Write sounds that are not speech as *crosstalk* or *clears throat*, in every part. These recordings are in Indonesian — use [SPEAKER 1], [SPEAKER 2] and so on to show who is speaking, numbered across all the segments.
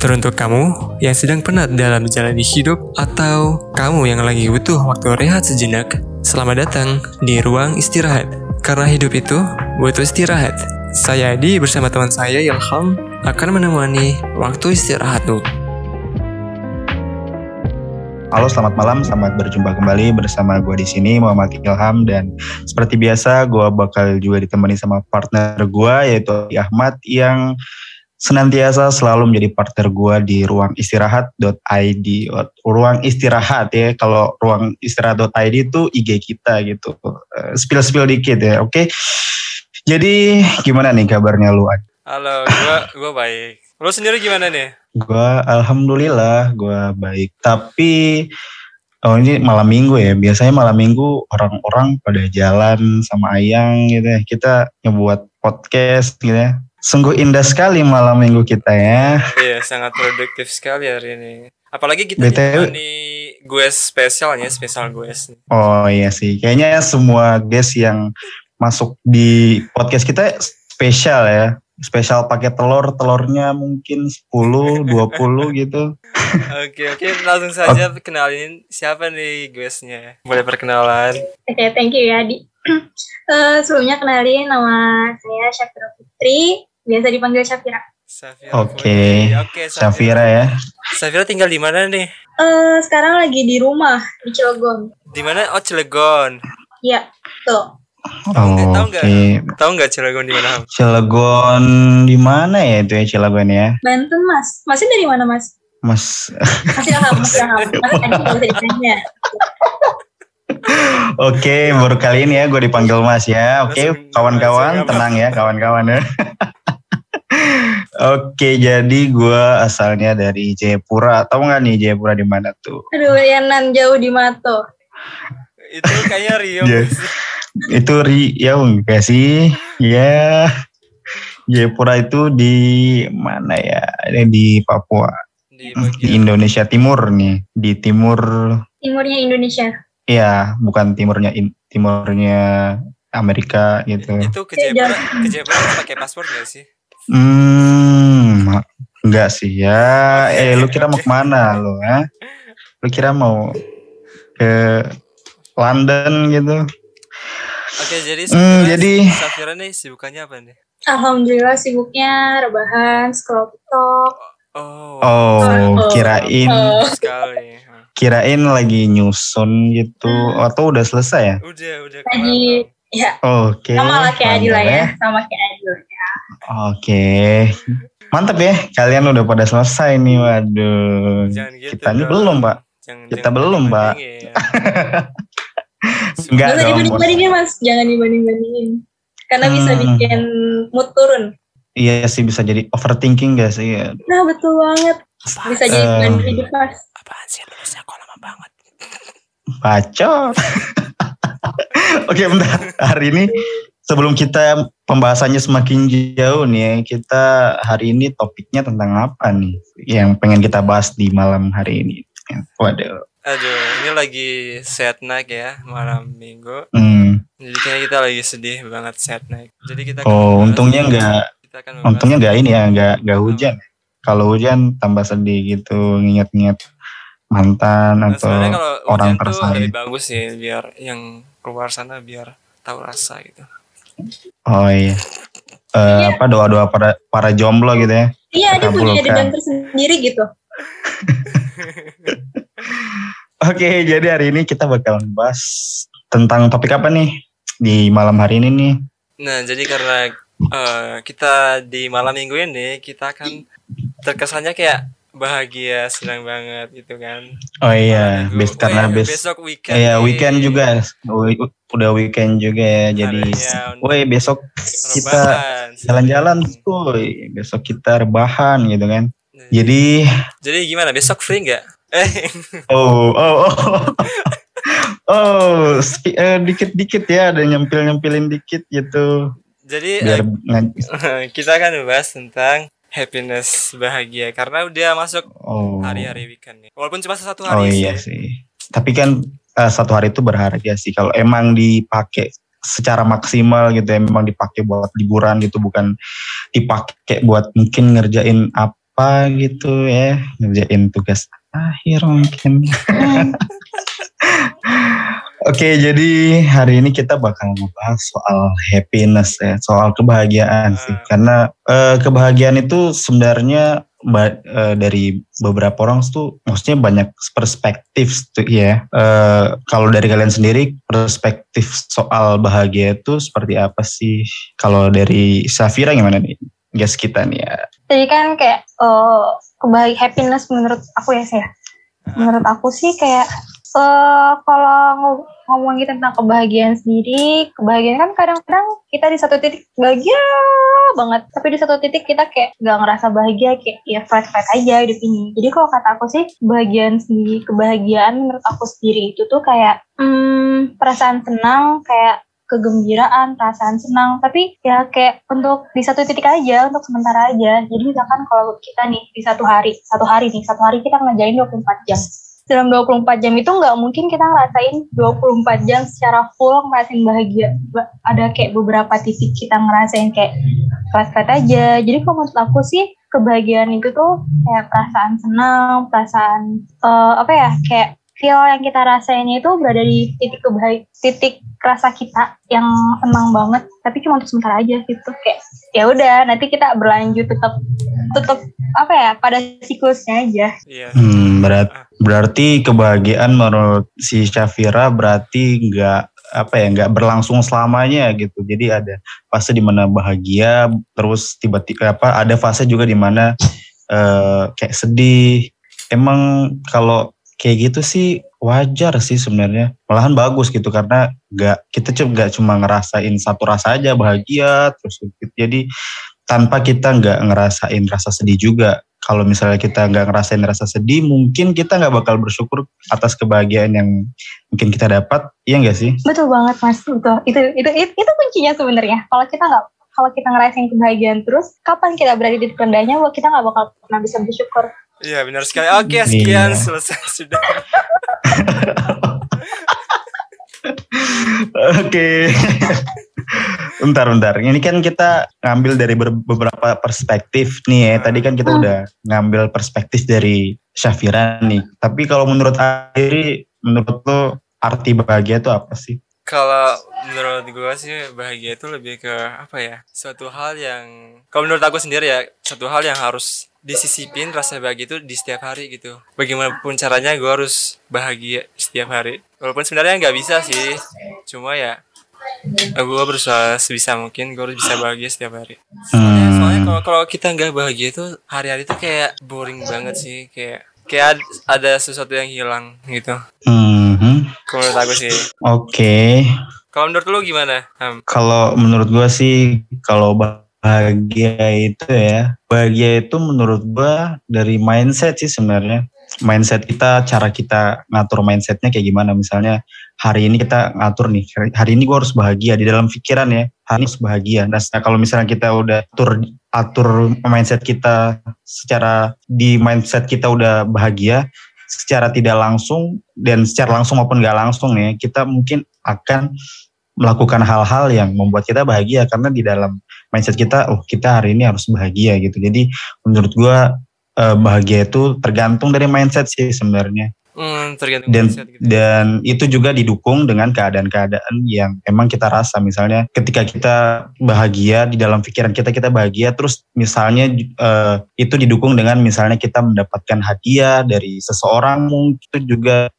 [SPEAKER 1] Teruntuk kamu yang sedang penat dalam menjalani hidup atau kamu yang lagi butuh waktu rehat sejenak, selamat datang di ruang istirahat. Karena hidup itu butuh istirahat. Saya Adi bersama teman saya Ilham akan menemani waktu istirahatmu.
[SPEAKER 2] Halo, selamat malam. Selamat berjumpa kembali bersama gue di sini Muhammad Ilham dan seperti biasa gue bakal juga ditemani sama partner gue yaitu Ahmad yang senantiasa selalu menjadi partner gue di ruang istirahat.id ruang istirahat ya kalau ruang istirahat.id itu IG kita gitu. Uh, spill spill dikit ya oke? Okay? jadi gimana nih kabarnya lu
[SPEAKER 1] halo gue gue baik. Lu sendiri gimana nih?
[SPEAKER 2] Gue alhamdulillah gue baik. Tapi Oh ini malam minggu ya. Biasanya malam minggu orang-orang pada jalan sama ayang gitu ya. Kita ngebuat podcast gitu ya Sungguh indah sekali malam minggu kita ya.
[SPEAKER 1] Iya, sangat produktif sekali hari ini. Apalagi kita BTW, di gue spesialnya, spesial gue.
[SPEAKER 2] Oh iya sih, kayaknya semua guest yang masuk di podcast kita spesial ya. Spesial pakai telur, telurnya mungkin 10, 20 *laughs* gitu.
[SPEAKER 1] Oke, oke, langsung saja okay. kenalin siapa nih guestnya. Boleh perkenalan.
[SPEAKER 3] Oke, okay, thank you ya, Di. uh, *clears throat* sebelumnya kenalin nama saya Syafira Putri Biasa dipanggil Syafira.
[SPEAKER 2] Oke. Okay. Oke, okay, Syafira ya.
[SPEAKER 1] Syafira tinggal di mana nih?
[SPEAKER 3] Eh, uh, sekarang lagi di rumah di Cilegon.
[SPEAKER 1] Di mana? Oh, Cilegon.
[SPEAKER 3] Iya, tuh.
[SPEAKER 1] Tahu? Oh, tahu nggak? Okay. Tahu nggak Cilegon di mana?
[SPEAKER 2] Cilegon di mana ya itu ya Cilegon ya?
[SPEAKER 3] Banten mas. Masih dari mana mas?
[SPEAKER 2] Mas.
[SPEAKER 3] Masih Ilham. *laughs* Mas tadi.
[SPEAKER 2] Oke, baru kali ini ya gue dipanggil Mas ya. Oke, kawan-kawan, tenang ya kawan-kawan ya. *laughs* Oke, jadi gue asalnya dari Jayapura. Tahu nggak nih Jayapura di mana tuh?
[SPEAKER 3] Aduh, Yanan jauh di Mato.
[SPEAKER 1] itu kayaknya Rio.
[SPEAKER 2] yeah. itu Rio enggak sih? Ya. Yeah. Jayapura itu di mana ya? Ini di Papua. Di, di Indonesia Timur nih, di timur.
[SPEAKER 3] Timurnya Indonesia.
[SPEAKER 2] Iya, bukan timurnya timurnya Amerika gitu.
[SPEAKER 1] Itu ke Jayapura, ke Jayapura pakai paspor gak sih?
[SPEAKER 2] Hmm, enggak sih ya. *laughs* Eh, lu kira mau ke mana lu ya? Lu kira mau ke London gitu?
[SPEAKER 1] Oke, jadi hmm, jadi Safira nih sibukannya apa nih?
[SPEAKER 3] Alhamdulillah sibuknya rebahan, scroll TikTok.
[SPEAKER 2] Oh, oh, oh kirain oh. sekali. Kirain lagi nyusun gitu hmm. atau udah selesai ya?
[SPEAKER 1] Udah, udah.
[SPEAKER 3] Lagi ya.
[SPEAKER 2] Oke. Okay.
[SPEAKER 3] Sama lah kayak Adila ya, sama kayak Adila.
[SPEAKER 2] Oke. Mantap ya, kalian udah pada selesai nih, waduh. Jangan gitu Kita ini belum, Pak. Jangan, Kita jangan belum, Pak. Ya.
[SPEAKER 3] Enggak dong. dibanding-bandingin, Mas. Jangan dibanding-bandingin. Karena hmm. bisa bikin mood turun.
[SPEAKER 2] Iya sih, bisa jadi overthinking gak sih? Ya.
[SPEAKER 3] Nah, betul banget. Apaan bisa jadi uh, hidup, Mas.
[SPEAKER 1] Apaan sih, lulusnya kok lama banget.
[SPEAKER 2] Bacot. *laughs* Oke, bentar. Hari ini sebelum kita pembahasannya semakin jauh nih, kita hari ini topiknya tentang apa nih yang pengen kita bahas di malam hari ini? Waduh.
[SPEAKER 1] Aduh, ini lagi set night ya malam minggu. Hmm. Jadi kayaknya kita lagi sedih banget set night. Jadi kita
[SPEAKER 2] Oh, untungnya enggak untungnya enggak ini ya, enggak enggak hmm. hujan. Hmm. Kalau hujan tambah sedih gitu, nginget-nginget mantan nah, atau orang tersayang.
[SPEAKER 1] Lebih bagus sih biar yang keluar sana biar tahu rasa gitu.
[SPEAKER 2] Oh iya. Uh, iya. apa doa-doa para para jomblo gitu ya?
[SPEAKER 3] Iya, dia punya dedam tersendiri gitu. *laughs*
[SPEAKER 2] Oke, jadi hari ini kita bakal bahas tentang topik apa nih di malam hari ini nih?
[SPEAKER 1] Nah, jadi karena uh, kita di malam minggu ini kita akan terkesannya kayak bahagia senang banget gitu kan.
[SPEAKER 2] Oh iya bes karena oh, iya, bes
[SPEAKER 1] besok weekend
[SPEAKER 2] iya weekend juga. Udah weekend juga ya jadi ya, woi besok kita jalan-jalan. woi besok kita rebahan gitu kan. Nah, jadi
[SPEAKER 1] jadi gimana besok free nggak? Eh *laughs*
[SPEAKER 2] oh oh. Oh *laughs* oh uh, dikit-dikit ya ada nyempil-nyempilin dikit gitu.
[SPEAKER 1] Jadi Biar, uh, *laughs* kita akan bahas tentang happiness bahagia karena udah masuk oh. hari-hari weekend nih. Walaupun cuma satu hari
[SPEAKER 2] oh, iya sih. Tapi kan uh, satu hari itu berharga sih kalau emang dipakai secara maksimal gitu ya memang dipakai buat liburan gitu bukan dipakai buat mungkin ngerjain apa gitu ya ngerjain tugas akhir mungkin. *laughs* Oke, jadi hari ini kita bakal ngebahas soal happiness ya, soal kebahagiaan sih. Karena eh, kebahagiaan itu sebenarnya ba- eh, dari beberapa orang tuh maksudnya banyak perspektif tuh ya. Eh, kalau dari kalian sendiri perspektif soal bahagia itu seperti apa sih? Kalau dari Safira gimana nih? Guys kita nih ya.
[SPEAKER 3] Jadi kan kayak uh, kebahag happiness menurut aku ya saya. Menurut aku sih kayak eh kalau ng- ngomongin tentang kebahagiaan sendiri, kebahagiaan kan kadang-kadang kita di satu titik bahagia banget, tapi di satu titik kita kayak gak ngerasa bahagia, kayak ya flat-flat aja hidup ini. Jadi kalau kata aku sih, kebahagiaan sendiri, kebahagiaan menurut aku sendiri itu tuh kayak hmm, perasaan senang, kayak kegembiraan, perasaan senang, tapi ya kayak untuk di satu titik aja, untuk sementara aja. Jadi misalkan kalau kita nih di satu hari, satu hari nih, satu hari kita ngerjain 24 jam. Dalam 24 jam itu nggak mungkin kita ngerasain 24 jam secara full ngerasain bahagia. Ba- Ada kayak beberapa titik kita ngerasain kayak flat-flat aja. Jadi kalau menurut aku sih kebahagiaan itu tuh kayak perasaan senang, perasaan eh, apa ya, kayak feel yang kita rasain itu berada di titik kebahagiaan, titik rasa kita yang senang banget tapi cuma untuk sementara aja gitu kayak ya udah nanti kita berlanjut tetap tetap apa ya pada siklusnya aja
[SPEAKER 1] Iya.
[SPEAKER 2] Hmm, berat, berarti kebahagiaan menurut si Syafira berarti nggak apa ya nggak berlangsung selamanya gitu. Jadi ada fase di mana bahagia, terus tiba-tiba apa ada fase juga di mana eh, kayak sedih. Emang kalau kayak gitu sih wajar sih sebenarnya. Malahan bagus gitu karena nggak kita cuma nggak cuma ngerasain satu rasa aja bahagia terus gitu. Jadi tanpa kita nggak ngerasain rasa sedih juga kalau misalnya kita nggak ngerasain rasa sedih, mungkin kita nggak bakal bersyukur atas kebahagiaan yang mungkin kita dapat, iya nggak sih?
[SPEAKER 3] betul banget mas betul itu itu itu, itu kuncinya sebenarnya kalau kita nggak kalau kita ngerasain kebahagiaan terus kapan kita berada di rendahnya kita nggak bakal pernah bisa bersyukur
[SPEAKER 1] Iya benar sekali. Oke sekian
[SPEAKER 2] Iya.
[SPEAKER 1] selesai sudah.
[SPEAKER 2] Oke. bentar, bentar. Ini kan kita ngambil dari ber- beberapa perspektif nih ya. Tadi kan kita udah ngambil perspektif dari Syafira nih. Tapi kalau menurut Airi, menurut lo arti bahagia itu apa sih?
[SPEAKER 1] Kalau menurut gue sih bahagia itu lebih ke apa ya? Suatu hal yang kalau menurut aku sendiri ya, suatu hal yang harus disisipin rasa bahagia itu di setiap hari gitu. Bagaimanapun caranya gue harus bahagia setiap hari. Walaupun sebenarnya nggak bisa sih, cuma ya gue berusaha sebisa mungkin gue harus bisa bahagia setiap hari. Soalnya,
[SPEAKER 2] Hmm.
[SPEAKER 1] soalnya kalau kalau kita nggak bahagia itu hari-hari itu kayak boring banget sih, kayak kayak ad- ada sesuatu yang hilang gitu.
[SPEAKER 2] Mhm.
[SPEAKER 1] Kalau menurut aku sih.
[SPEAKER 2] Oke.
[SPEAKER 1] Kalau menurut lu gimana? Ham?
[SPEAKER 2] Kalau menurut gua sih kalau bahagia itu ya, bahagia itu menurut gua dari mindset sih sebenarnya. Mindset kita, cara kita ngatur mindsetnya kayak gimana. Misalnya hari ini kita ngatur nih, hari ini gua harus bahagia di dalam pikiran ya. Hari ini harus bahagia. Nah kalau misalnya kita udah atur atur mindset kita secara di mindset kita udah bahagia, secara tidak langsung dan secara langsung maupun nggak langsung nih, kita mungkin akan melakukan hal-hal yang membuat kita bahagia karena di dalam mindset kita oh kita hari ini harus bahagia gitu. Jadi menurut gua eh, bahagia itu tergantung dari mindset sih sebenarnya
[SPEAKER 1] Hmm, tergantung
[SPEAKER 2] dan
[SPEAKER 1] mindset gitu.
[SPEAKER 2] dan itu juga didukung dengan keadaan-keadaan yang emang kita rasa misalnya ketika kita bahagia di dalam pikiran kita kita bahagia terus misalnya eh, itu didukung dengan misalnya kita mendapatkan hadiah dari seseorang mungkin itu juga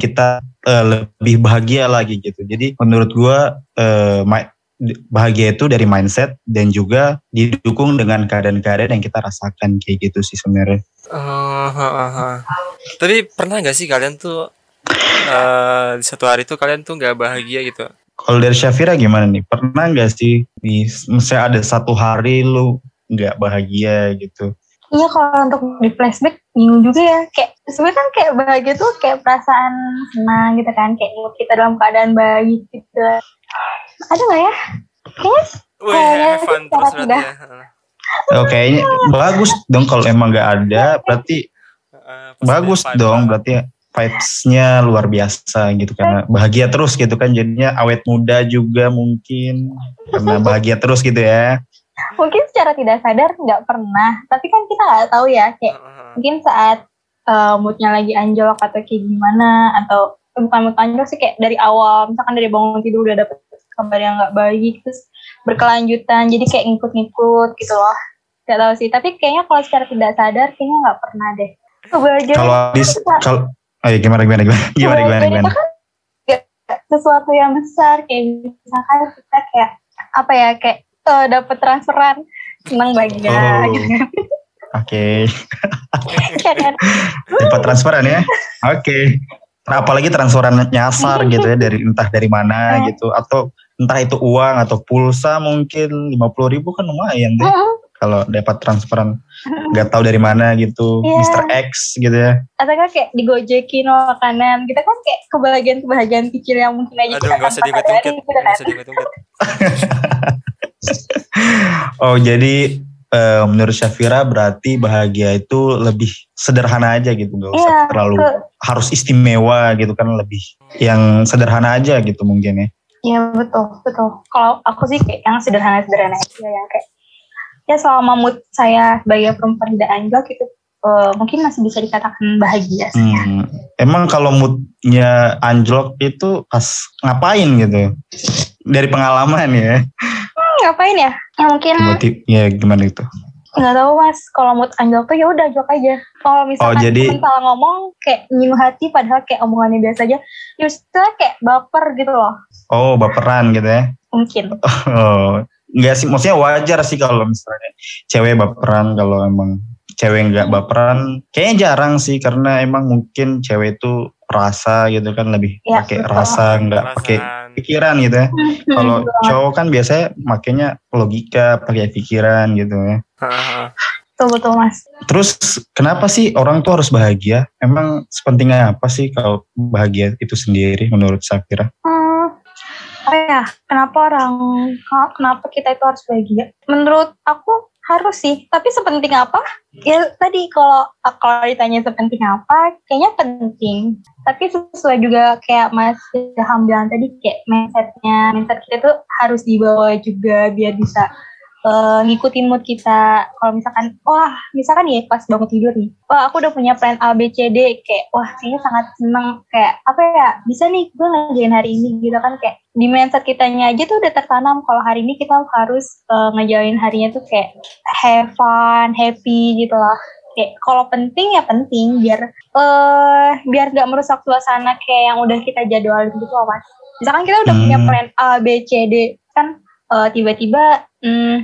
[SPEAKER 2] kita eh, lebih bahagia lagi gitu jadi menurut gua eh, ma- bahagia itu dari mindset dan juga didukung dengan keadaan-keadaan yang kita rasakan kayak gitu sih sebenarnya
[SPEAKER 1] Oh, ha, ha, ha. Tapi pernah gak sih kalian tuh eh di satu hari tuh kalian tuh gak bahagia gitu?
[SPEAKER 2] Kalau dari Syafira gimana nih? Pernah nggak sih, di, misalnya ada satu hari lu nggak bahagia gitu?
[SPEAKER 3] Iya kalau untuk di flashback bingung juga ya kayak sebenarnya kan kayak bahagia tuh kayak perasaan senang gitu kan kayak kita dalam keadaan baik gitu ada nggak ya kayaknya
[SPEAKER 1] Wih, terus ya.
[SPEAKER 2] Oh, kayaknya bagus dong kalau emang nggak ada, berarti
[SPEAKER 1] pas
[SPEAKER 2] bagus dong,
[SPEAKER 1] banget.
[SPEAKER 2] berarti vibes-nya luar biasa gitu karena bahagia terus gitu kan jadinya awet muda juga mungkin karena bahagia terus gitu ya.
[SPEAKER 3] mungkin secara tidak sadar nggak pernah tapi kan kita nggak tahu ya kayak mungkin saat uh, moodnya lagi anjlok atau kayak gimana atau eh, bukan mood anjlok sih kayak dari awal misalkan dari bangun tidur udah dapet kabar yang nggak baik terus berkelanjutan jadi kayak ngikut-ngikut gitu loh nggak tahu sih tapi kayaknya kalau secara tidak sadar kayaknya nggak pernah deh kebahagiaan
[SPEAKER 2] Kalau habis kalau oh iya, gimana gimana gimana *laughs* gimana gimana gimana.
[SPEAKER 3] kan sesuatu yang besar kayak misalkan kita kayak apa ya kayak uh, dapat transferan senang bahagia
[SPEAKER 2] Oh. *laughs*
[SPEAKER 3] gitu.
[SPEAKER 2] Oke,
[SPEAKER 3] Kayak kan,
[SPEAKER 2] dapat transferan ya. Oke. Nah, apalagi transferan nyasar gitu ya dari entah dari mana
[SPEAKER 3] Hmm.
[SPEAKER 2] gitu atau entah itu uang atau pulsa mungkin 50.000 ribu kan lumayan deh kalau dapat transferan nggak tahu dari mana gitu
[SPEAKER 3] Iya.
[SPEAKER 2] Mr. X gitu ya
[SPEAKER 3] atau kan kayak digojekin makanan kita kan kayak kebahagiaan kebahagiaan kecil yang mungkin aja
[SPEAKER 1] Aduh,
[SPEAKER 3] kita
[SPEAKER 1] gak usah diungkit-ungkit.
[SPEAKER 3] gitu
[SPEAKER 1] Gak
[SPEAKER 3] kan
[SPEAKER 1] usah diungkit-ungkit.
[SPEAKER 2] oh jadi eh, menurut Syafira berarti bahagia itu lebih sederhana aja gitu nggak usah
[SPEAKER 3] Iya,
[SPEAKER 2] terlalu
[SPEAKER 3] ke-
[SPEAKER 2] harus istimewa gitu kan lebih yang sederhana aja gitu mungkin ya
[SPEAKER 3] Iya betul betul. Kalau aku sih kayak yang sederhana-sederhana aja yang kayak ya selama mood saya sebagai perempuan tidak anjlok itu eh, mungkin masih bisa dikatakan bahagia sih.
[SPEAKER 2] Hmm, emang kalau moodnya anjlok itu pas ngapain gitu? Dari pengalaman ya,
[SPEAKER 3] Hmm, ngapain ya? Ya mungkin
[SPEAKER 2] tiba-tiba ya gimana itu?
[SPEAKER 3] Nggak tahu mas. Kalau mood anjlok tuh ya udah anjlok aja. Kalau misalkan
[SPEAKER 2] Oh, jadi-
[SPEAKER 3] salah ngomong kayak nyinggung hati padahal kayak omongannya biasa aja, justru kayak baper gitu loh.
[SPEAKER 2] Oh baperan gitu ya?
[SPEAKER 3] Mungkin.
[SPEAKER 2] Oh, enggak sih, maksudnya wajar sih kalau misalnya cewek baperan kalau emang cewek nggak baperan, kayaknya jarang sih karena emang mungkin cewek itu rasa gitu kan lebih
[SPEAKER 3] Ya,
[SPEAKER 2] pakai rasa nggak pakai. Pikiran gitu ya. *laughs* Kalau cowok kan biasanya makanya logika pakai pikiran gitu ya.
[SPEAKER 3] Betul betul mas.
[SPEAKER 2] Terus kenapa sih orang tuh harus bahagia? Emang sepentingnya apa sih kalau bahagia itu sendiri menurut Safira?
[SPEAKER 3] Hmm, apa ya? Kenapa orang? Kenapa kita itu harus bahagia? Menurut aku harus sih. Tapi sepenting apa? Ya tadi kalau kalau ditanya sepenting apa, kayaknya penting. Tapi sesuai juga kayak Mas Ilham tadi, kayak mindsetnya, mindset kita tuh harus dibawa juga biar bisa eh, ngikutin mood kita. Kalau misalkan, wah, misalkan ya pas bangun tidur nih, wah aku udah punya plan A, B, C, D, kayak wah kayaknya sangat seneng, kayak apa ya, bisa nih gue ngerjain hari ini gitu kan, kayak di mindset kitanya aja tuh udah tertanam kalau hari ini kita harus eh, ngejalin harinya tuh kayak have fun, happy gitu lah. Kayak kalau penting ya penting biar eh biar nggak merusak suasana kayak yang udah kita jadwalin gitu loh mas. Misalkan kita udah punya
[SPEAKER 2] Hmm.
[SPEAKER 3] plan A, B, C, D kan eh, tiba-tiba hmm,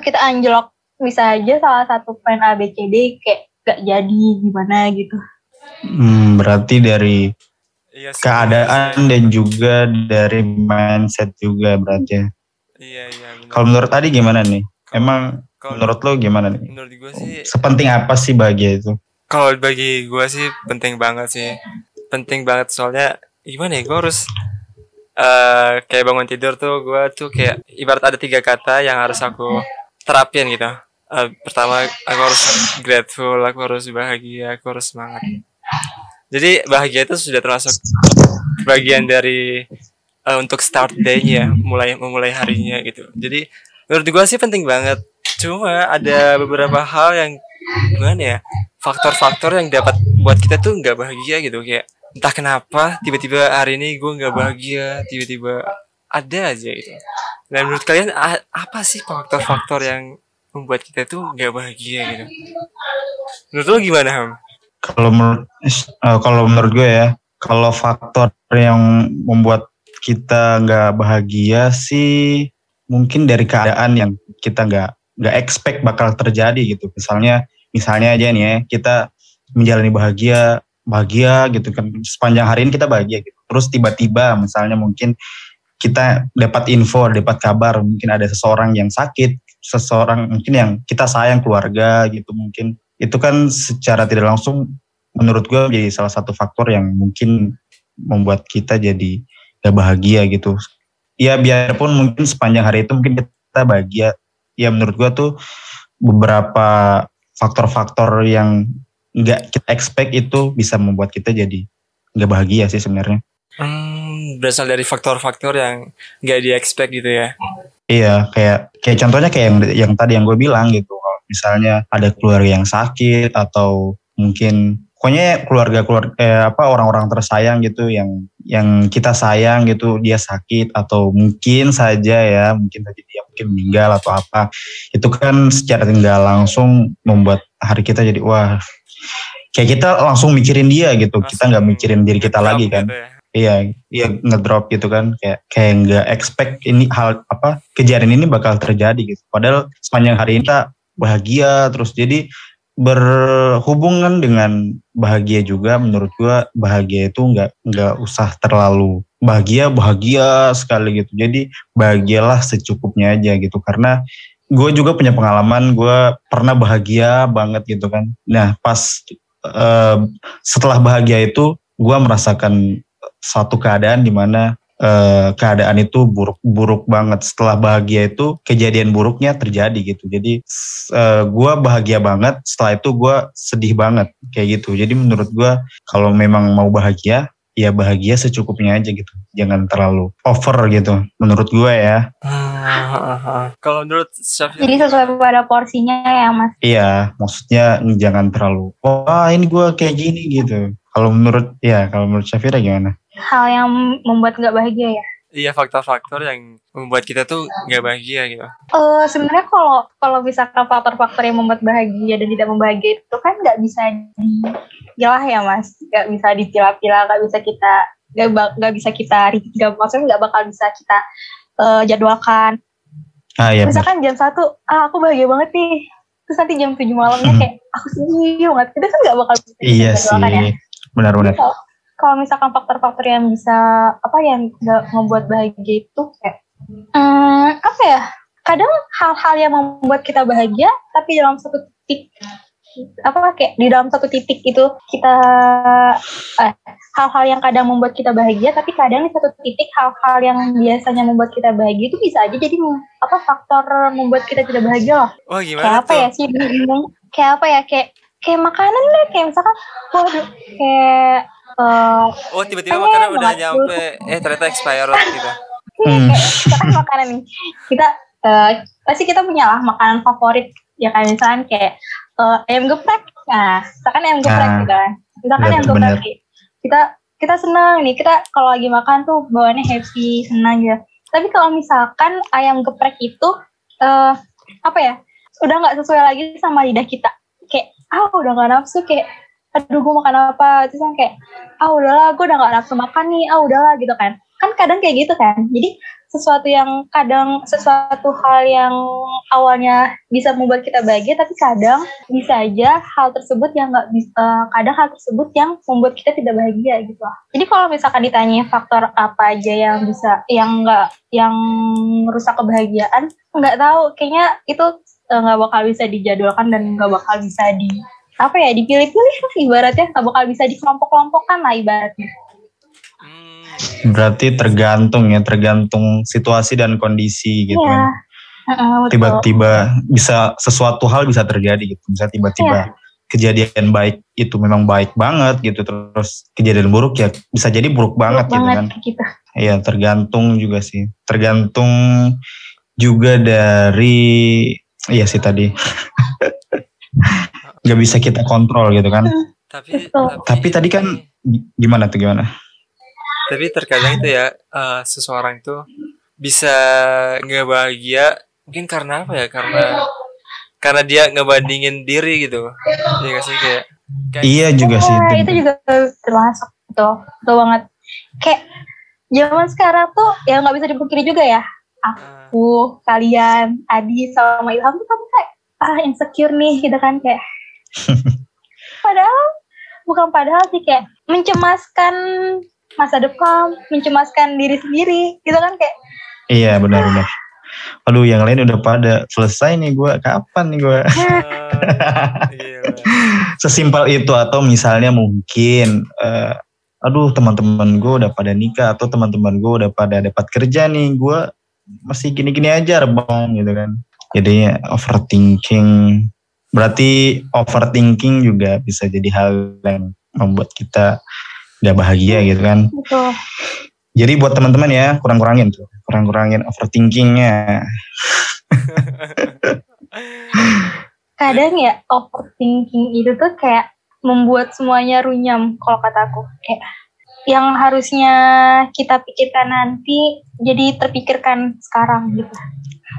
[SPEAKER 3] kita anjlok bisa aja salah satu plan A, B, C, D kayak gak jadi gimana gitu.
[SPEAKER 2] Hmm, berarti dari
[SPEAKER 1] Iya sih,
[SPEAKER 2] keadaan dan juga dari mindset juga berarti. ya.
[SPEAKER 1] Iya iya. benar.
[SPEAKER 2] Kalau menurut tadi gimana nih? Emang
[SPEAKER 1] Kalau
[SPEAKER 2] menurut lo gimana nih?
[SPEAKER 1] menurut gue sih
[SPEAKER 2] Sepenting apa sih bahagia itu?
[SPEAKER 1] kalau bagi gue sih penting banget sih penting banget soalnya gimana ya gue harus eh kayak bangun tidur tuh gue tuh kayak ibarat ada tiga kata yang harus aku terapin gitu. Eh, pertama aku harus grateful aku harus bahagia aku harus semangat. Jadi bahagia itu sudah termasuk bagian dari eh, untuk start day-nya mulai memulai harinya gitu. Jadi menurut gue sih penting banget. Cuma ada beberapa hal yang gimana ya faktor-faktor yang dapat buat kita tuh nggak bahagia gitu. Kayak entah kenapa tiba-tiba hari ini gue nggak bahagia tiba-tiba ada aja gitu. Dan menurut kalian apa sih faktor-faktor yang membuat kita tuh nggak bahagia gitu? Menurut lo gimana ham?
[SPEAKER 2] Kalau menurut eh, kalau menurut gue ya, kalau faktor yang membuat kita nggak bahagia sih mungkin dari keadaan yang kita nggak nggak expect bakal terjadi gitu. Misalnya misalnya aja nih ya, kita menjalani bahagia bahagia gitu kan sepanjang hari ini kita bahagia gitu. Terus tiba-tiba misalnya mungkin kita dapat info, dapat kabar mungkin ada seseorang yang sakit, seseorang mungkin yang kita sayang keluarga gitu mungkin itu kan secara tidak langsung menurut gue jadi salah satu faktor yang mungkin membuat kita jadi gak bahagia gitu. Ya biarpun mungkin sepanjang hari itu mungkin kita bahagia. Ya menurut gue tuh beberapa faktor-faktor yang nggak kita expect itu bisa membuat kita jadi nggak bahagia sih sebenarnya.
[SPEAKER 1] hmm, berasal dari faktor-faktor yang nggak di expect gitu ya
[SPEAKER 2] Iya, kayak kayak contohnya kayak yang yang tadi yang gue bilang gitu. Kalau misalnya ada keluarga yang sakit atau mungkin pokoknya keluarga keluarga eh, apa orang-orang tersayang gitu yang yang kita sayang gitu dia sakit atau mungkin saja ya mungkin saja dia mungkin meninggal atau apa itu kan secara tinggal langsung membuat hari kita jadi wah kayak kita langsung mikirin dia gitu kita nggak mikirin diri kita lagi kan
[SPEAKER 1] Gitu ya.
[SPEAKER 2] Iya, iya ngedrop gitu kan kayak kayak nggak expect ini hal apa kejadian ini bakal terjadi gitu. Padahal sepanjang hari ini kita bahagia terus jadi berhubungan dengan bahagia juga menurut gua bahagia itu nggak nggak usah terlalu bahagia bahagia sekali gitu. Jadi bahagialah secukupnya aja gitu karena gue juga punya pengalaman gue pernah bahagia banget gitu kan. Nah pas eh, setelah bahagia itu gue merasakan satu keadaan di mana eh, keadaan itu buruk-buruk banget. Setelah bahagia itu kejadian buruknya terjadi gitu. Jadi eh, gue bahagia banget. Setelah itu gue sedih banget kayak gitu. Jadi menurut gue kalau memang mau bahagia ya bahagia secukupnya aja gitu. Jangan terlalu over gitu. Menurut gue ya.
[SPEAKER 1] Ah. Kalau menurut Syafir,
[SPEAKER 3] Jadi sesuai pada porsinya ya mas.
[SPEAKER 2] Iya, maksudnya jangan terlalu. Wah ini gue kayak gini gitu. Kalau menurut ya kalau menurut Syafira gimana?
[SPEAKER 3] Hal yang membuat nggak bahagia ya.
[SPEAKER 1] iya faktor-faktor yang membuat kita tuh nggak bahagia gitu.
[SPEAKER 3] Eh sebenarnya kalau kalau misalkan faktor-faktor yang membuat bahagia dan tidak membahagia itu kan nggak bisa dipilah ya mas, nggak bisa dipilah-pilah, nggak bisa kita nggak nggak bisa kita nggak maksudnya nggak bakal bisa kita eh, jadwalkan.
[SPEAKER 2] Ah iya.
[SPEAKER 3] Misalkan jam satu, ah aku bahagia banget nih. Terus nanti jam tujuh malamnya
[SPEAKER 2] Hmm.
[SPEAKER 3] kayak aku sedih banget. Itu kan nggak bakal bisa
[SPEAKER 2] Iya
[SPEAKER 3] dijadwalkan ya.
[SPEAKER 2] sih, benar-benar.
[SPEAKER 3] Kalau- Kalau misalkan faktor-faktor yang bisa apa yang nggak membuat bahagia itu kayak hmm, apa ya? Kadang hal-hal yang membuat kita bahagia tapi dalam satu titik apa kayak di dalam satu titik itu kita eh, hal-hal yang kadang membuat kita bahagia tapi kadang di satu titik hal-hal yang biasanya membuat kita bahagia itu bisa aja jadi apa faktor membuat kita tidak bahagia lah
[SPEAKER 1] Wah
[SPEAKER 3] kayak
[SPEAKER 1] gimana
[SPEAKER 3] apa
[SPEAKER 1] tuh?
[SPEAKER 3] ya sih bingung kayak apa ya kayak kayak makanan deh kayak misalkan waduh kayak eh
[SPEAKER 1] Oh tiba-tiba
[SPEAKER 3] Eh,
[SPEAKER 1] makanan udah nyampe, eh ternyata expired gitu.
[SPEAKER 2] Hmm.
[SPEAKER 3] kayak misalkan makanan nih kita eh, pasti kita punya lah makanan favorit ya kan misalkan kayak eh, ayam geprek. Nah misalkan ayam geprek
[SPEAKER 2] Ah,
[SPEAKER 3] gitu kan. Misalkan ayam
[SPEAKER 2] bener-bener.
[SPEAKER 3] geprek kita kita senang nih. Kita kalau lagi makan tuh bawaannya happy senang gitu tapi kalau misalkan ayam geprek itu eh apa ya udah nggak sesuai lagi sama lidah kita. Kayak ah udah nggak nafsu. Kayak aduh gue makan apa? Terus kan kayak ah udahlah gue udah gak nafsu makan nih. Ah udahlah gitu kan. Kan kadang kayak gitu kan. Jadi sesuatu yang kadang sesuatu hal yang awalnya bisa membuat kita bahagia tapi kadang bisa aja hal tersebut yang nggak bisa kadang hal tersebut yang membuat kita tidak bahagia gitu. Lah jadi kalau misalkan ditanya faktor apa aja yang bisa yang nggak yang merusak kebahagiaan nggak tahu. Kayaknya itu eh, nggak bakal bisa dijadwalkan dan nggak bakal bisa di apa ya dipilih-pilih ibaratnya. Nggak bakal bisa dikelompok-kelompokkan lah ibaratnya.
[SPEAKER 2] Berarti tergantung ya, tergantung situasi dan kondisi gitu
[SPEAKER 3] Iya.
[SPEAKER 2] kan. Tiba-tiba bisa sesuatu hal bisa terjadi gitu. Bisa tiba-tiba kejadian baik itu memang baik banget gitu. Terus kejadian buruk ya bisa jadi buruk banget gitu
[SPEAKER 3] banget
[SPEAKER 2] kan.
[SPEAKER 3] gitu.
[SPEAKER 2] Iya tergantung juga sih. Tergantung juga dari iya sih tadi. *laughs* Gak bisa kita kontrol gitu kan.
[SPEAKER 1] Tapi,
[SPEAKER 3] Betul.
[SPEAKER 2] Tapi tadi kan Gimana tuh gimana?
[SPEAKER 1] Tapi terkadang itu ya eh, seseorang itu bisa nggak bahagia mungkin karena apa ya karena karena dia ngebandingin diri gitu ya nggak sih kayak, kayak
[SPEAKER 2] Iya juga sih.
[SPEAKER 3] Nah,
[SPEAKER 2] itu.
[SPEAKER 3] itu juga termasuk betul, betul banget. Kayak zaman sekarang tuh ya nggak bisa dipungkiri juga ya. Aku, kalian, Adi sama Ilham tuh kan kayak ah insecure nih gitu kan kayak. *laughs* padahal bukan padahal sih kayak mencemaskan masa depan, mencemaskan diri sendiri gitu kan kayak
[SPEAKER 2] Iya benar-benar. Aduh yang lain udah pada selesai nih gue kapan nih gue *laughs*
[SPEAKER 1] gila.
[SPEAKER 2] sesimpel itu atau misalnya mungkin eh, aduh teman-teman gue udah pada nikah atau teman-teman gue udah pada dapat kerja nih gue masih gini-gini aja rebang gitu kan jadinya overthinking berarti overthinking juga bisa jadi hal yang membuat kita gak bahagia gitu kan
[SPEAKER 3] gitu.
[SPEAKER 2] jadi buat teman-teman ya kurang-kurangin tuh kurang-kurangin overthinkingnya. *laughs*
[SPEAKER 3] kadang ya overthinking itu tuh kayak membuat semuanya runyam kalau kataku kayak yang harusnya kita pikirkan nanti jadi terpikirkan sekarang gitu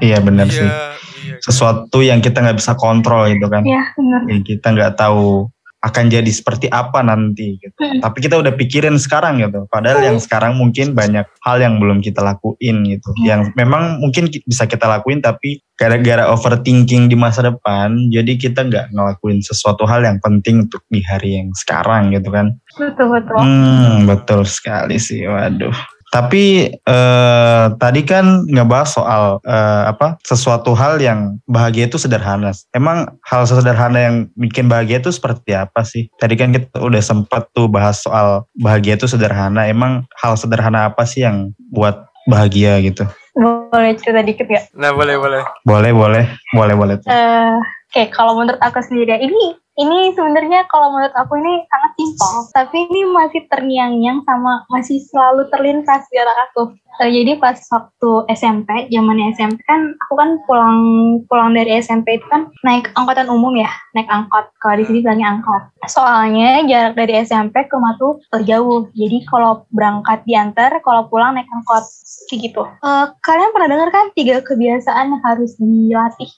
[SPEAKER 2] Iya benar sih.
[SPEAKER 1] Iya, iya.
[SPEAKER 2] Sesuatu yang kita nggak bisa kontrol itu kan.
[SPEAKER 3] ya benar
[SPEAKER 2] Yang kita nggak tahu akan jadi seperti apa nanti gitu.
[SPEAKER 3] Mm.
[SPEAKER 2] Tapi kita udah pikirin sekarang gitu. Padahal yang sekarang mungkin banyak hal yang belum kita lakuin gitu.
[SPEAKER 3] Iya.
[SPEAKER 2] Yang memang mungkin ki- bisa kita lakuin tapi gara-gara overthinking di masa depan jadi kita nggak ngelakuin sesuatu hal yang penting untuk di hari yang sekarang gitu kan.
[SPEAKER 3] betul betul
[SPEAKER 2] Hmm, betul sekali sih. Waduh. Tapi eh, tadi kan ngebahas soal eh, apa sesuatu hal yang bahagia itu sederhana. Emang hal sederhana yang bikin bahagia itu seperti apa sih? Tadi kan kita udah sempat tuh bahas soal bahagia itu sederhana. Emang hal sederhana apa sih yang buat bahagia gitu?
[SPEAKER 3] boleh cerita dikit ya
[SPEAKER 1] Nah, boleh, boleh.
[SPEAKER 2] Boleh, boleh, boleh, boleh. tuh.
[SPEAKER 3] eh Oke, kalau menurut aku sendiri ya, ini ini sebenarnya kalau menurut aku ini sangat simpel, tapi ini masih terngiang-ngiang sama masih selalu terlintas di otak aku. Eh, jadi pas waktu SMP, zamannya SMP kan aku kan pulang pulang dari SMP itu kan naik angkutan umum ya, naik angkot. Kalau di sini bilangnya angkot. Soalnya jarak dari SMP ke rumah tuh eh, jauh. Jadi kalau berangkat diantar, kalau pulang naik angkot kayak gitu. Eh, kalian pernah dengar kan tiga kebiasaan yang harus dilatih?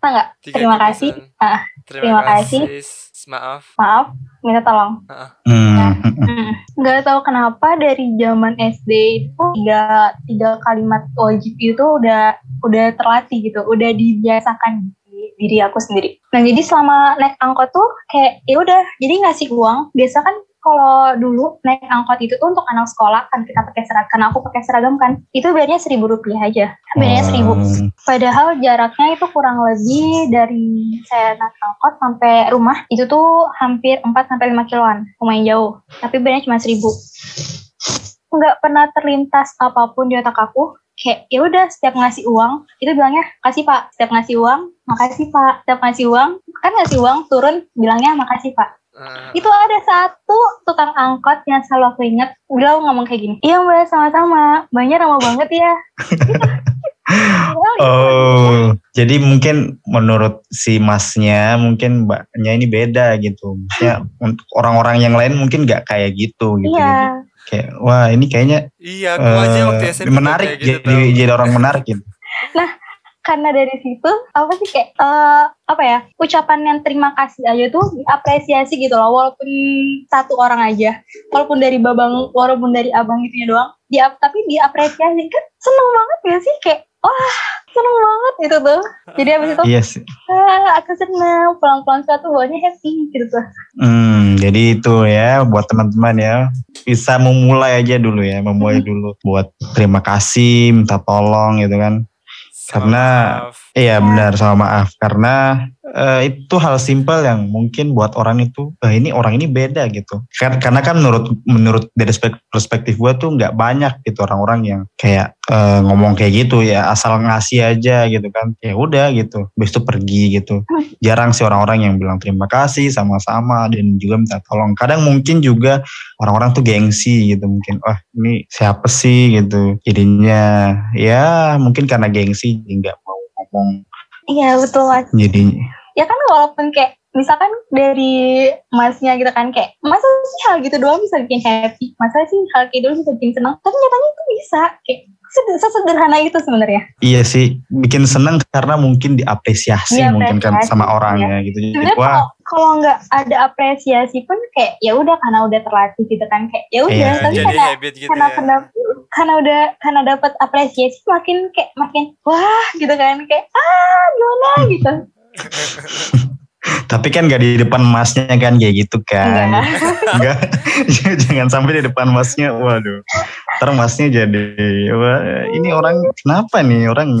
[SPEAKER 3] Nggak? Terima kasih. Ah,
[SPEAKER 1] Terima,
[SPEAKER 3] terima
[SPEAKER 1] kasih.
[SPEAKER 3] kasih.
[SPEAKER 1] Maaf.
[SPEAKER 3] maaf, minta tolong.
[SPEAKER 2] Hmm,
[SPEAKER 3] Hmm. Nggak tahu kenapa dari zaman SD itu tiga tiga kalimat wajib itu udah udah terlatih gitu, udah dibiasakan di diri aku sendiri. Nah jadi selama naik angkot tuh kayak ya udah, jadi ngasih uang. Biasa kan kalau dulu naik angkot itu tuh untuk anak sekolah kan kita pakai seragam, karena aku pakai seragam kan, itu bayarnya seribu rupiah aja, bayarnya seribu.
[SPEAKER 2] Hmm.
[SPEAKER 3] Padahal jaraknya itu kurang lebih dari saya naik angkot sampai rumah itu tuh hampir 4 sampai 5 kiloan, lumayan jauh. Tapi bedanya cuma 1000. Nggak pernah terlintas apa pun di otak aku. Kayak ya udah setiap ngasih uang itu bilangnya kasih pak setiap ngasih uang makasih pak setiap ngasih uang. Kan ngasih uang turun bilangnya makasih pak.
[SPEAKER 1] Ah,
[SPEAKER 3] itu ada satu tukang angkot yang selalu aku inget beliau ngomong kayak gini iya mbak sama-sama banyak ramah banget ya. *laughs*
[SPEAKER 2] Oh, jadi mungkin menurut si masnya mungkin mbaknya ini beda gitu. Maksudnya untuk orang-orang yang lain mungkin nggak kayak gitu gitu. Jadi.
[SPEAKER 3] iya
[SPEAKER 2] kayak wah ini kayaknya
[SPEAKER 1] Iya, aku aja
[SPEAKER 2] eh,
[SPEAKER 1] waktu SMP
[SPEAKER 2] menarik
[SPEAKER 1] kayak gitu,
[SPEAKER 2] jadi jadi orang menarik gitu.
[SPEAKER 3] karena dari situ apa sih kayak eh, apa ya ucapan yang terima kasih aja tuh diapresiasi gitu loh walaupun satu orang aja walaupun dari babang walaupun dari abang itunya doang dia tapi diapresiasi kan seneng banget ya sih kayak wah seneng banget itu tuh jadi abis itu
[SPEAKER 2] Iya sih.
[SPEAKER 3] Ah, aku seneng pulang-pulang sekolah tuh bawanya happy gitu tuh
[SPEAKER 2] Hmm, jadi itu ya buat teman-teman ya bisa memulai aja dulu ya, memulai
[SPEAKER 1] Hmm.
[SPEAKER 2] dulu buat terima kasih, minta tolong gitu kan.
[SPEAKER 1] Sama
[SPEAKER 2] Karena-
[SPEAKER 1] maaf.
[SPEAKER 2] Iya benar sama maaf karena eh, itu hal simpel yang mungkin buat orang itu eh, ini orang ini beda gitu. Kan karena kan menurut menurut dari spek- perspektif gue tuh nggak banyak gitu orang-orang yang kayak eh, ngomong kayak gitu ya asal ngasih aja gitu kan. Ya udah gitu. Habis itu pergi gitu. Jarang sih orang-orang yang bilang terima kasih sama-sama dan juga minta tolong. Kadang mungkin juga orang-orang tuh gengsi gitu mungkin wah ini siapa sih gitu. Jadinya ya mungkin karena gengsi nggak mau ngomong
[SPEAKER 3] iya betul mas
[SPEAKER 2] jadi
[SPEAKER 3] ya kan walaupun kayak misalkan dari masnya gitu kan kayak masa sih hal gitu doang bisa bikin happy? Masa sih hal kayak gitu bisa bikin senang? Tapi nyatanya itu bisa kayak sed- sesederhana itu sebenarnya.
[SPEAKER 2] Iya sih bikin seneng karena mungkin diapresiasi
[SPEAKER 3] Diapresiasi,
[SPEAKER 2] mungkin kan sama orangnya gitu. Jadi wah.
[SPEAKER 3] kalau kalau nggak ada apresiasi pun kayak ya udah karena udah terlatih gitu kan kayak ya udah
[SPEAKER 2] Iya,
[SPEAKER 3] tapi
[SPEAKER 1] jadi
[SPEAKER 3] karena
[SPEAKER 1] habit gitu
[SPEAKER 3] karena
[SPEAKER 1] ya.
[SPEAKER 3] karena karena udah karena dapat apresiasi makin kayak makin wah gitu kan kayak ah gimana? gitu
[SPEAKER 2] tapi kan gak di depan masnya kan kayak gitu kan. *laughs*
[SPEAKER 3] Enggak
[SPEAKER 2] enggak *laughs* jangan sampai di depan masnya. Waduh. Ntar masnya jadi wah ini orang kenapa nih orang? *laughs*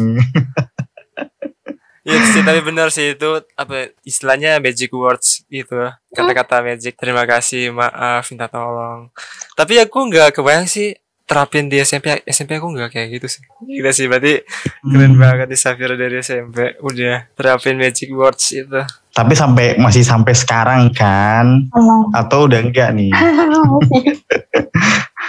[SPEAKER 1] Iya sih, tapi benar sih itu apa istilahnya magic words gitu. Kata-kata magic, terima kasih, maaf, minta tolong. Tapi aku nggak kebayang sih terapin di SMP. SMP aku nggak kayak gitu sih. Gila sih, berarti keren
[SPEAKER 2] Hmm.
[SPEAKER 1] banget di Safira dari SMP. Udah terapin magic words itu.
[SPEAKER 2] tapi sampai masih sampai sekarang kan
[SPEAKER 3] Emang.
[SPEAKER 2] atau udah enggak nih *laughs*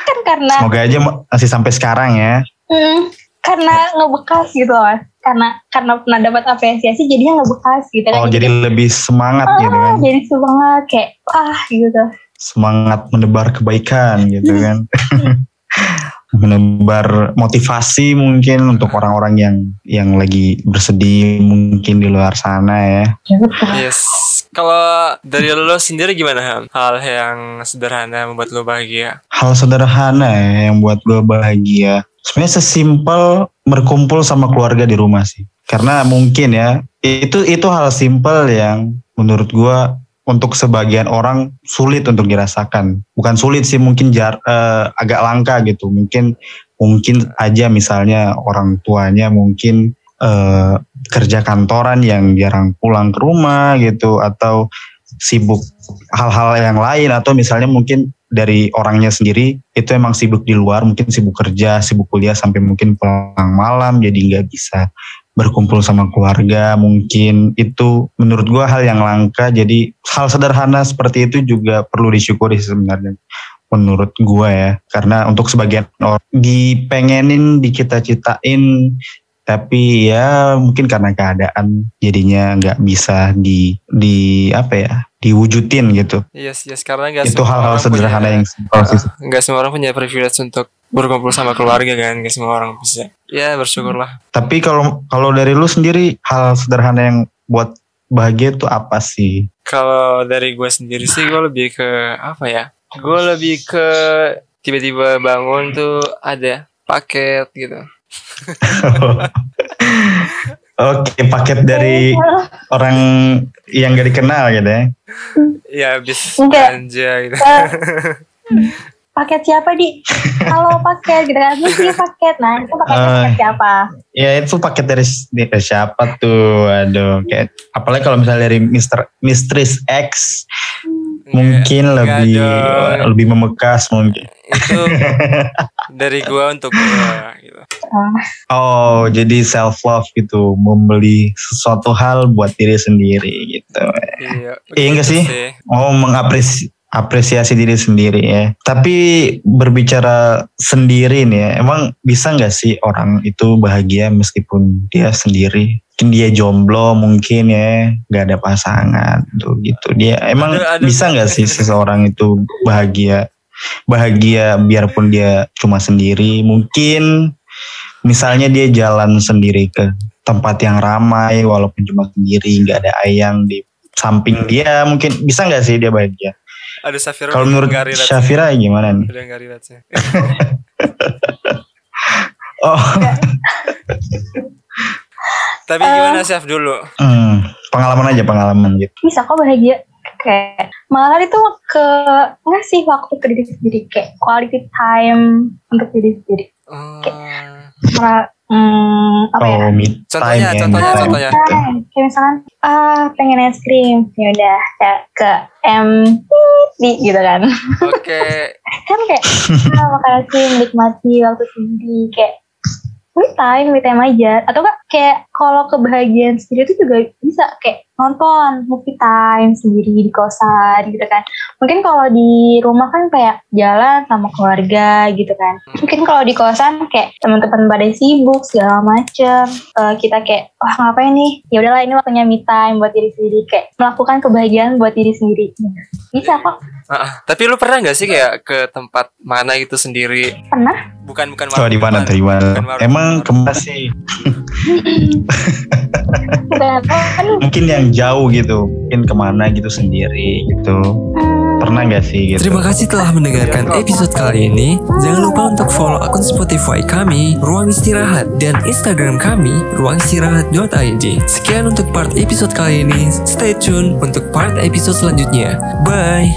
[SPEAKER 3] kan karena
[SPEAKER 2] semoga aja masih sampai sekarang ya
[SPEAKER 3] Hmm, karena ngebekas gitu loh karena karena pernah dapat apresiasi jadinya ngebekas gitu kan
[SPEAKER 2] Oh jadi lebih semangat gitu kan.
[SPEAKER 3] ah, jadi semangat kayak ah gitu
[SPEAKER 2] Semangat menebar kebaikan gitu kan. *laughs* menebar motivasi mungkin untuk orang-orang yang yang lagi bersedih mungkin di luar sana ya.
[SPEAKER 1] Yes. Kalau dari lo sendiri gimana Ham? Hal yang sederhana membuat lo bahagia?
[SPEAKER 2] Hal sederhana ya yang buat gue bahagia. Sebenarnya sesimpel berkumpul sama keluarga di rumah sih. Karena mungkin ya itu itu hal simpel yang menurut gue untuk sebagian orang sulit untuk dirasakan. Bukan sulit sih mungkin jar, eh, agak langka gitu. Mungkin mungkin aja misalnya orang tuanya mungkin eh, kerja kantoran yang jarang pulang ke rumah gitu atau sibuk hal-hal yang lain atau misalnya mungkin dari orangnya sendiri itu emang sibuk di luar mungkin sibuk kerja sibuk kuliah sampai mungkin pulang malam jadi nggak bisa berkumpul sama keluarga mungkin. Itu menurut gua hal yang langka. Jadi hal sederhana seperti itu juga perlu disyukuri sebenarnya menurut gua ya. Karena untuk sebagian orang dipengenin dicita-citain tapi ya mungkin karena keadaan jadinya nggak bisa di di apa ya diwujudin gitu.
[SPEAKER 1] Yes, yes. Karena gak
[SPEAKER 2] itu hal-hal sederhana yang simpel sih.
[SPEAKER 1] Gak semua orang punya privilege untuk berkumpul sama keluarga kan. Gak semua orang bisa. Ya bersyukurlah.
[SPEAKER 2] tapi kalau kalau dari lu sendiri hal sederhana yang buat bahagia itu apa sih
[SPEAKER 1] Kalau dari gue sendiri sih gue lebih ke apa ya? Gue lebih ke tiba-tiba bangun tuh ada paket gitu. *laughs*
[SPEAKER 2] Oke, paket dari orang yang gak dikenal gitu ya.
[SPEAKER 1] Ya habis belanja gitu. *laughs*
[SPEAKER 3] Paket siapa di kalau paket gitu kan mesti paket nah itu paket paket siapa
[SPEAKER 2] Ya itu paket dari, dari siapa tuh? Aduh, kayak apalagi kalau misalnya dari Mister Mistress X mungkin
[SPEAKER 1] Enggak
[SPEAKER 2] lebih
[SPEAKER 1] dong.
[SPEAKER 2] lebih memekas mungkin.
[SPEAKER 1] itu dari gue untuk gue gitu.
[SPEAKER 2] Oh, jadi self love gitu, membeli sesuatu hal buat diri sendiri gitu.
[SPEAKER 1] Iya.
[SPEAKER 2] Iya enggak
[SPEAKER 1] begitu
[SPEAKER 2] sih? Oh, mengapresiasi apresiasi diri sendiri ya. Tapi berbicara sendiri nih ya, emang bisa nggak sih orang itu bahagia meskipun dia sendiri? Mungkin dia jomblo mungkin ya, nggak ada pasangan tuh gitu. Dia emang
[SPEAKER 1] Ada- ada-
[SPEAKER 2] bisa nggak sih *laughs* seseorang itu bahagia? Bahagia biarpun dia cuma sendiri. Mungkin misalnya dia jalan sendiri ke tempat yang ramai walaupun cuma sendiri, nggak ada ayang di samping dia mungkin bisa nggak sih dia bahagia?
[SPEAKER 1] Ada Safira
[SPEAKER 2] Kalau menurut
[SPEAKER 1] sih.
[SPEAKER 2] Syafira gimana nih?
[SPEAKER 1] Udah nggak relate sih. *laughs*
[SPEAKER 2] Oh,
[SPEAKER 1] Tapi gimana Syaf dulu?
[SPEAKER 2] hmm, pengalaman aja pengalaman gitu.
[SPEAKER 3] bisa kok bahagia kayak malah itu ke ngasih waktu ke diri sendiri kayak quality time untuk diri sendiri
[SPEAKER 1] Oh,
[SPEAKER 3] Malah, hmm, apa ya
[SPEAKER 2] Oh, me time
[SPEAKER 1] Contohnya,
[SPEAKER 2] ya,
[SPEAKER 1] contohnya,
[SPEAKER 2] me time.
[SPEAKER 1] contohnya.
[SPEAKER 3] Time. kayak misalkan ah pengen es krim ya udah kayak ke M di gitu kan
[SPEAKER 1] Oke. *laughs*
[SPEAKER 3] kan kayak ah, makan es krim nikmati waktu sendiri kayak me time me time aja atau enggak kayak kalau kebahagiaan sendiri itu juga bisa kayak nonton movie time sendiri di kosan gitu kan. Mungkin kalau di rumah kan kayak jalan sama keluarga gitu kan. Mungkin kalau di kosan kayak teman-teman pada sibuk segala macem. Eh, kita kayak wah ngapain nih? Ya udahlah ini waktunya me time buat diri sendiri. Kayak melakukan kebahagiaan buat diri sendiri. Bisa kok.
[SPEAKER 1] Ah, tapi lu pernah nggak sih kayak ke tempat mana gitu sendiri?
[SPEAKER 3] pernah?
[SPEAKER 1] Bukan bukan
[SPEAKER 2] Coba di mana di mana?
[SPEAKER 1] warung.
[SPEAKER 2] Emang
[SPEAKER 3] ke mana sih? *laughs*
[SPEAKER 2] Mungkin yang jauh gitu, mungkin ke mana gitu sendiri gitu. Pernah nggak sih gitu?
[SPEAKER 1] Terima kasih telah mendengarkan episode kali ini. Jangan lupa untuk follow akun Spotify kami, Ruang Istirahat, dan Instagram kami, ruangistirahat.id. Sekian untuk part episode kali ini. Stay tune untuk part episode selanjutnya. Bye!